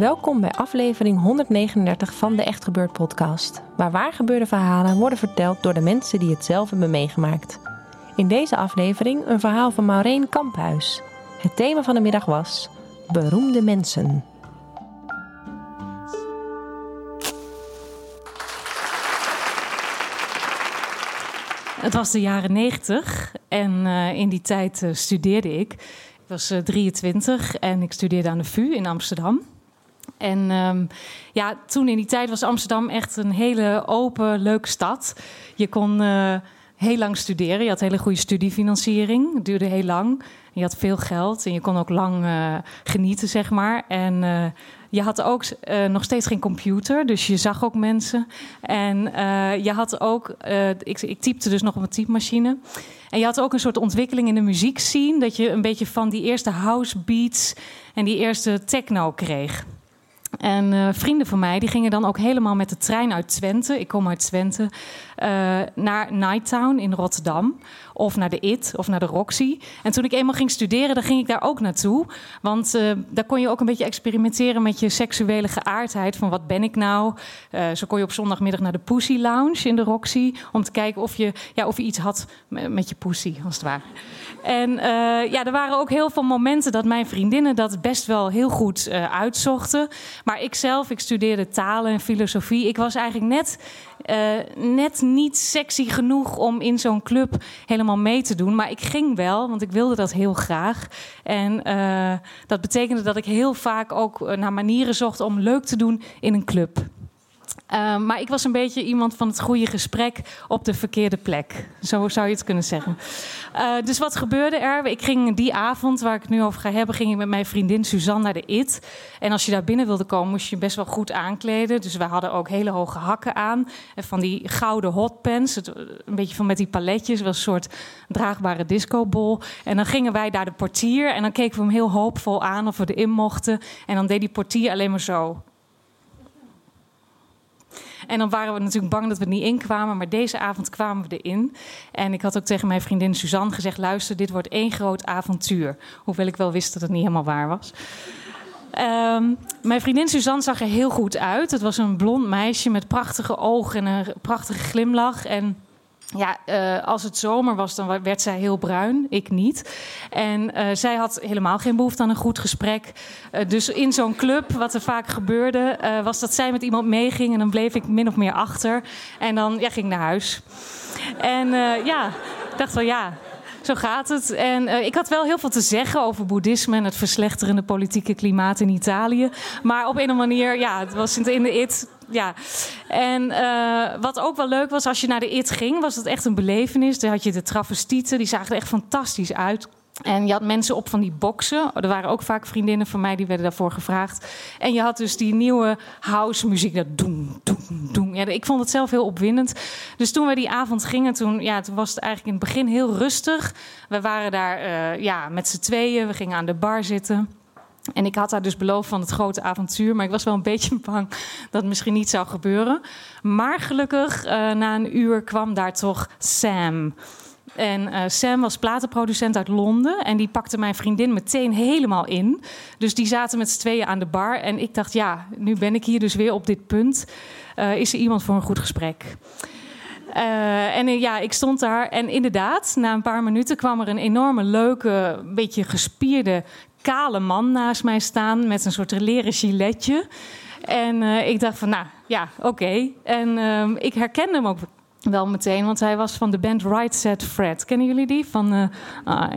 Welkom bij aflevering 139 van de Echt Gebeurd podcast, waar waargebeurde verhalen worden verteld door de mensen die het zelf hebben meegemaakt. In deze aflevering een verhaal van Maureen Kamphuis. Het thema van de middag was beroemde mensen. Het was de jaren 90 en uh, in die tijd uh, studeerde ik. Ik was uh, 23 en ik studeerde aan de VU in Amsterdam. En um, ja, toen in die tijd was Amsterdam echt een hele open, leuke stad. Je kon uh, heel lang studeren. Je had hele goede studiefinanciering. Het duurde heel lang. Je had veel geld en je kon ook lang uh, genieten, zeg maar. En uh, je had ook nog steeds geen computer, dus je zag ook mensen. En je had ook, ik, ik typte dus nog op een typemachine. En je had ook een soort ontwikkeling in de muziek zien, dat je een beetje van die eerste house beats en die eerste techno kreeg. En uh, vrienden van mij die gingen dan ook helemaal met de trein uit Twente, ik kom uit Twente, uh, naar Nighttown in Rotterdam. Of naar de IT of naar de Roxy. En toen ik eenmaal ging studeren, dan ging ik daar ook naartoe. Want uh, daar kon je ook een beetje experimenteren met je seksuele geaardheid. Van wat ben ik nou? zo kon je op zondagmiddag naar de Pussy Lounge in de Roxy. Om te kijken of je, ja, of je iets had met je pussy, als het ware. En ja, er waren ook heel veel momenten dat mijn vriendinnen dat best wel heel goed uitzochten. Maar ik zelf, ik studeerde talen en filosofie. Ik was eigenlijk net, uh, net niet sexy genoeg om in zo'n club helemaal mee te doen. Maar ik ging wel, want ik wilde dat heel graag. En uh, dat betekende dat ik heel vaak ook naar manieren zocht om leuk te doen in een club. Uh, maar ik was een beetje iemand van het goede gesprek op de verkeerde plek. Zo zou je het kunnen zeggen. Uh, dus wat gebeurde er? Ik ging die avond, waar ik het nu over ga hebben, ging ik met mijn vriendin Suzanne naar de IT. En als je daar binnen wilde komen, moest je je best wel goed aankleden. Dus we hadden ook hele hoge hakken aan. En van die gouden hotpants. Het, een beetje van met die paletjes. was een soort draagbare discobol. En dan gingen wij daar de portier. En dan keken we hem heel hoopvol aan of we erin mochten. En dan deed die portier alleen maar zo. En dan waren we natuurlijk bang dat we er niet inkwamen. Maar deze avond kwamen we erin. En ik had ook tegen mijn vriendin Suzanne gezegd: luister, dit wordt één groot avontuur. Hoewel ik wel wist dat het niet helemaal waar was. Um, mijn vriendin Suzanne zag er heel goed uit. Het was een blond meisje met prachtige ogen en een prachtige glimlach. En ja, uh, als het zomer was, dan werd zij heel bruin. Ik niet. En uh, zij had helemaal geen behoefte aan een goed gesprek. Uh, dus in zo'n club, wat er vaak gebeurde, was dat zij met iemand meeging. En dan bleef ik min of meer achter. En dan ja, ging ik naar huis. En ja, ik dacht wel ja. Zo gaat het. En uh, ik had wel heel veel te zeggen over boeddhisme en het verslechterende politieke klimaat in Italië. Maar op een of andere manier, ja, het was in de it ja. En uh, wat ook wel leuk was, als je naar de IT ging, was het echt een belevenis. Daar had je de travestieten, die zagen er echt fantastisch uit. En je had mensen op van die boksen. Er waren ook vaak vriendinnen van mij die werden daarvoor gevraagd. En je had dus die nieuwe house muziek. Dat doen, doen, doen. Ja, ik vond het zelf heel opwindend. Dus toen we die avond gingen, toen, ja, toen was het eigenlijk in het begin heel rustig. We waren daar uh, ja, met z'n tweeën. We gingen aan de bar zitten. En ik had haar dus beloofd van het grote avontuur, maar ik was wel een beetje bang dat het misschien niet zou gebeuren. Maar gelukkig, uh, na een uur kwam daar toch Sam. En uh, Sam was platenproducent uit Londen en die pakte mijn vriendin meteen helemaal in. Dus die zaten met z'n tweeën aan de bar en ik dacht, ja, nu ben ik hier dus weer op dit punt. Uh, is er iemand voor een goed gesprek? Uh, en ja, ik stond daar en inderdaad, na een paar minuten kwam er een enorme leuke, beetje gespierde kale man naast mij staan met een soort leren giletje. En ik dacht van, nou ja, oké. En uh, ik herkende hem ook Wel meteen, want hij was van de band Right Set Fred. Kennen jullie die? Van uh,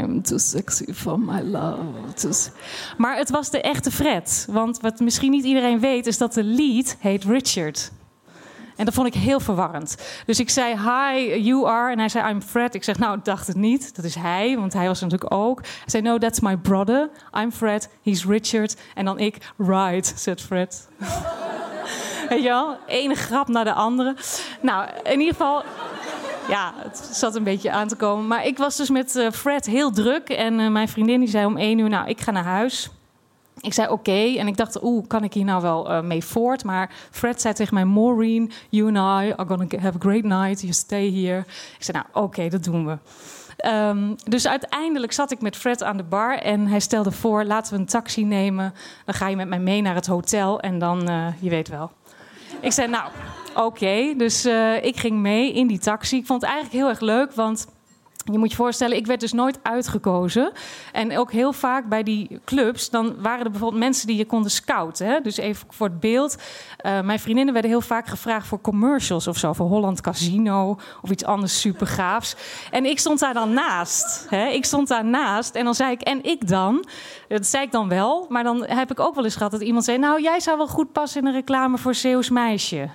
I'm too sexy for my love. Maar het was de echte Fred. Want wat misschien niet iedereen weet, is dat de lead heet Richard. En dat vond ik heel verwarrend. Dus ik zei, hi, you are. En hij zei, I'm Fred. Ik zeg, nou, ik dacht het niet. Dat is hij, want hij was natuurlijk ook. Hij zei, no, that's my brother. I'm Fred, he's Richard. En dan ik, right, said Fred. Weet je wel? Ene grap naar de andere. Nou, in ieder geval... Ja, het zat een beetje aan te komen. Maar ik was dus met eh, Fred heel druk. En eh, mijn vriendin die zei om één uur, nou, ik ga naar huis. Ik zei oké. En ik dacht, oeh, kan ik hier nou wel eh, mee voort? Maar Fred zei tegen mij, Maureen, you and I are gonna have a great night. You stay here. Ik zei, nou, oké, dat doen we. Ehm, dus uiteindelijk zat ik met Fred aan de bar en hij stelde voor: laten we een taxi nemen. Dan ga je met mij mee naar het hotel en dan, je weet wel. Ik zei: Nou, oké. Dus eh, ik ging mee in die taxi. Ik vond het eigenlijk heel erg leuk, want je moet je voorstellen, ik werd dus nooit uitgekozen. En ook heel vaak bij die clubs, dan waren er bijvoorbeeld mensen die je konden scouten. Hè? Dus even voor het beeld. eh, mijn vriendinnen werden heel vaak gevraagd voor commercials of zo. Voor Holland Casino of iets anders supergaafs. En ik stond daar dan naast. Hè? Ik stond daar naast en dan zei ik, en ik dan? Dat zei ik dan wel, maar dan heb ik ook wel eens gehad dat iemand zei... nou, jij zou wel goed passen in een reclame voor Zeeuws Meisje.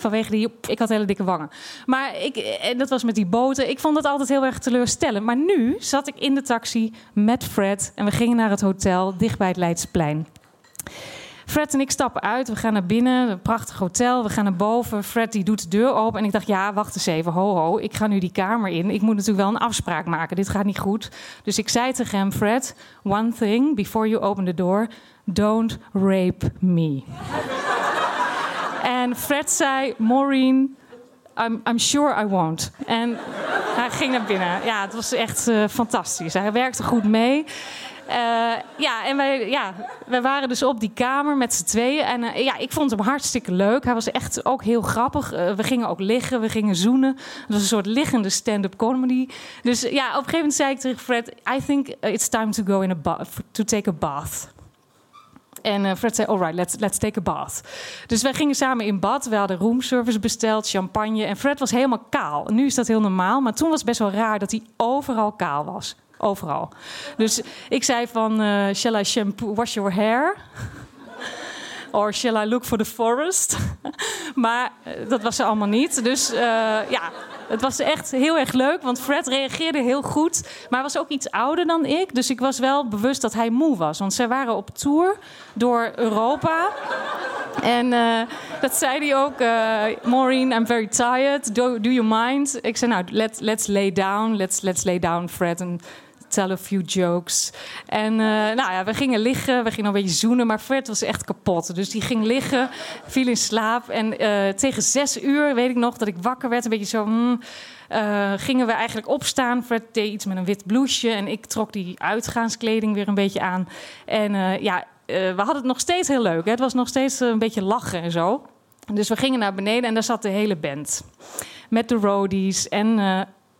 Vanwege die, ik had hele dikke wangen. Maar ik, en dat was met die boten. Ik vond het altijd heel erg teleurstellend. Maar nu zat ik in de taxi met Fred en we gingen naar het hotel dicht bij het Leidsplein. Fred en ik stappen uit, we gaan naar binnen, een prachtig hotel, we gaan naar boven. Fred die doet de deur open en ik dacht, ja, wacht eens even, ho ho, ik ga nu die kamer in. Ik moet natuurlijk wel een afspraak maken, dit gaat niet goed. Dus ik zei tegen hem, Fred, one thing, before you open the door, don't rape me. En Fred zei, Maureen, I'm, I'm sure I won't. En hij ging naar binnen. Ja, het was echt eh, fantastisch. Hij werkte goed mee. Eh, ja, en wij, ja, wij waren dus op die kamer met z'n tweeën. En eh, ja, ik vond hem hartstikke leuk. Hij was echt ook heel grappig. We gingen ook liggen, we gingen zoenen. Het was een soort liggende stand-up comedy. Dus ja, op een gegeven moment zei ik tegen Fred... I think it's time to go in a to take a bath. En eh, Fred zei, alright, let's, let's take a bath. Dus wij gingen samen in bad. We hadden roomservice besteld, champagne. En Fred was helemaal kaal. Nu is dat heel normaal. Maar toen was het best wel raar dat hij overal kaal was. Overal. Dus ik zei van, eh, shall I shampoo, wash your hair? Or shall I look for the forest? maar eh, dat was ze allemaal niet. Dus eh, ja, het was echt heel erg leuk. Want Fred reageerde heel goed. Maar hij was ook iets ouder dan ik. Dus ik was wel bewust dat hij moe was. Want zij waren op tour door Europa. En eh, dat zei hij ook. Maureen, I'm very tired. Do, you mind? Ik zei, nou, let, let's lay down. Let's, let's lay down, Fred. Tell a few jokes. En eh, nou ja, we gingen liggen, we gingen een beetje zoenen, maar Fred was echt kapot. Dus die ging liggen, viel in slaap. En eh, tegen zes uur weet ik nog dat ik wakker werd, een beetje zo. hmm, eh, gingen we eigenlijk opstaan. Fred deed iets met een wit blouseje en ik trok die uitgaanskleding weer een beetje aan. En ja, we hadden het nog steeds heel leuk. Hè? Het was nog steeds een beetje lachen en zo. Dus we gingen naar beneden en daar zat de hele band. Met de roadies en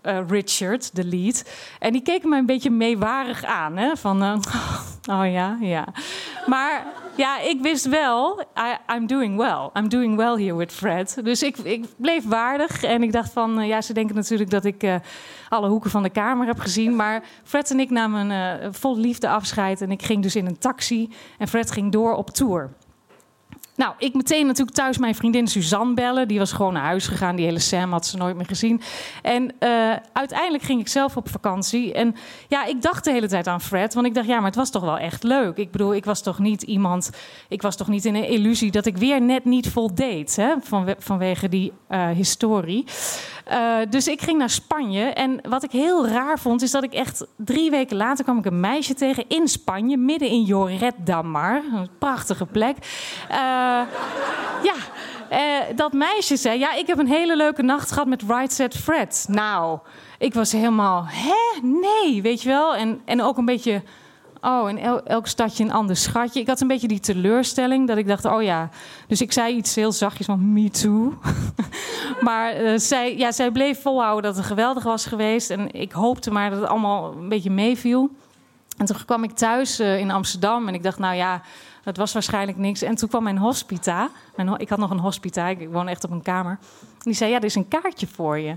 eh, Richard, de lead. En die keken mij een beetje meewarig aan. Hè? Van, eh, oh ja, ja. Maar ja, ik wist wel, I'm doing well. I'm doing well here with Fred. Dus ik, ik bleef waardig. En ik dacht van, eh, ja, ze denken natuurlijk dat ik alle hoeken van de kamer heb gezien. Maar Fred en ik namen eh, vol liefde afscheid. En ik ging dus in een taxi. En Fred ging door op tour. Nou, ik meteen natuurlijk thuis mijn vriendin Suzanne bellen. Die was gewoon naar huis gegaan. Die hele Sam had ze nooit meer gezien. En eh, uiteindelijk ging ik zelf op vakantie. En ja, ik dacht de hele tijd aan Fred. Want ik dacht, ja, maar het was toch wel echt leuk. Ik bedoel, ik was toch niet iemand... Ik was toch niet in een illusie dat ik weer net niet voldeed. Hè, van, vanwege die eh, historie. Uh, dus ik ging naar Spanje. En wat ik heel raar vond, is dat ik echt drie weken later kwam ik een meisje tegen in Spanje, midden in Lloret de Mar. Een prachtige plek. Ja, uh, dat meisje zei: Ja, ik heb een hele leuke nacht gehad met Right Set Fred. Nou, ik was helemaal, hè? Nee, weet je wel? En, en ook een beetje. Oh, in el elk stadje een ander schatje. Ik had een beetje die teleurstelling dat ik dacht, oh ja. Dus ik zei iets heel zachtjes van me too. maar uh, zij, ja, zij bleef volhouden dat het geweldig was geweest. En ik hoopte maar dat het allemaal een beetje meeviel. En toen kwam ik thuis in Amsterdam en ik dacht, nou ja, Het was waarschijnlijk niks. En toen kwam mijn hospita. Ik had nog een hospita, ik woon echt op een kamer. Die zei, ja, er is een kaartje voor je.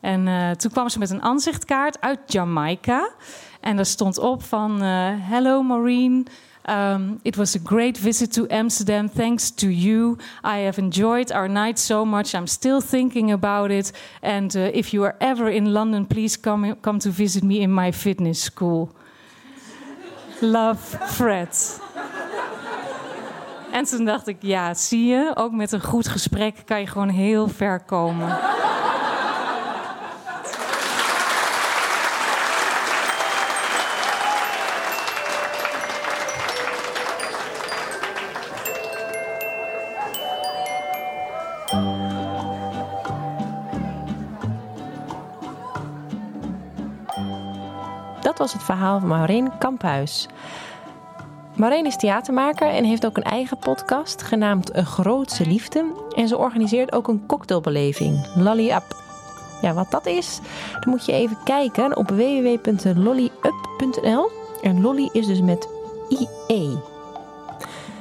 En eh, toen kwam ze met een aanzichtkaart uit Jamaica. En daar stond op van... eh, Hello Maureen, Um, it was a great visit to Amsterdam. Thanks to you, I have enjoyed our night so much. I'm still thinking about it. And uh, if you are ever in London, please come come to visit me in my fitness school. Love, Fred. En toen dacht ik, ja, zie je, ook met een goed gesprek kan je gewoon heel ver komen. Dat was het verhaal van Maureen Kamphuis. Maureen is theatermaker en heeft ook een eigen podcast genaamd Een Grootse Liefde. En ze organiseert ook een cocktailbeleving, Lolly Up. Ja, wat dat is, dan moet je even kijken op www.lollyup.nl. En Lolly is dus met IE.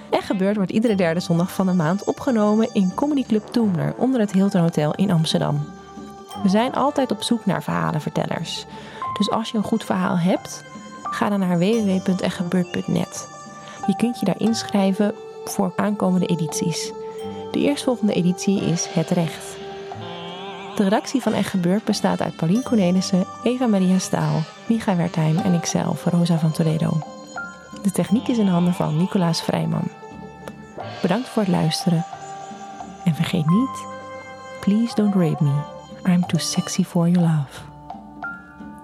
En gebeurd wordt iedere derde zondag van de maand opgenomen in Comedy Club Toemler onder het Hilton Hotel in Amsterdam. We zijn altijd op zoek naar verhalenvertellers. Dus als je een goed verhaal hebt, ga dan naar www.echtgebeurd.net. Je kunt je daar inschrijven voor aankomende edities. De eerstvolgende editie is Het Recht. De redactie van Echt Gebeurd bestaat uit Paulien Cornelissen, Eva Maria Staal, Micha Wertheim en ikzelf, Rosa van Toledo. De techniek is in handen van Nicolaas Vrijman. Bedankt voor het luisteren. En vergeet niet, please don't rape me. I'm too sexy for your love.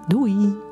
Doei!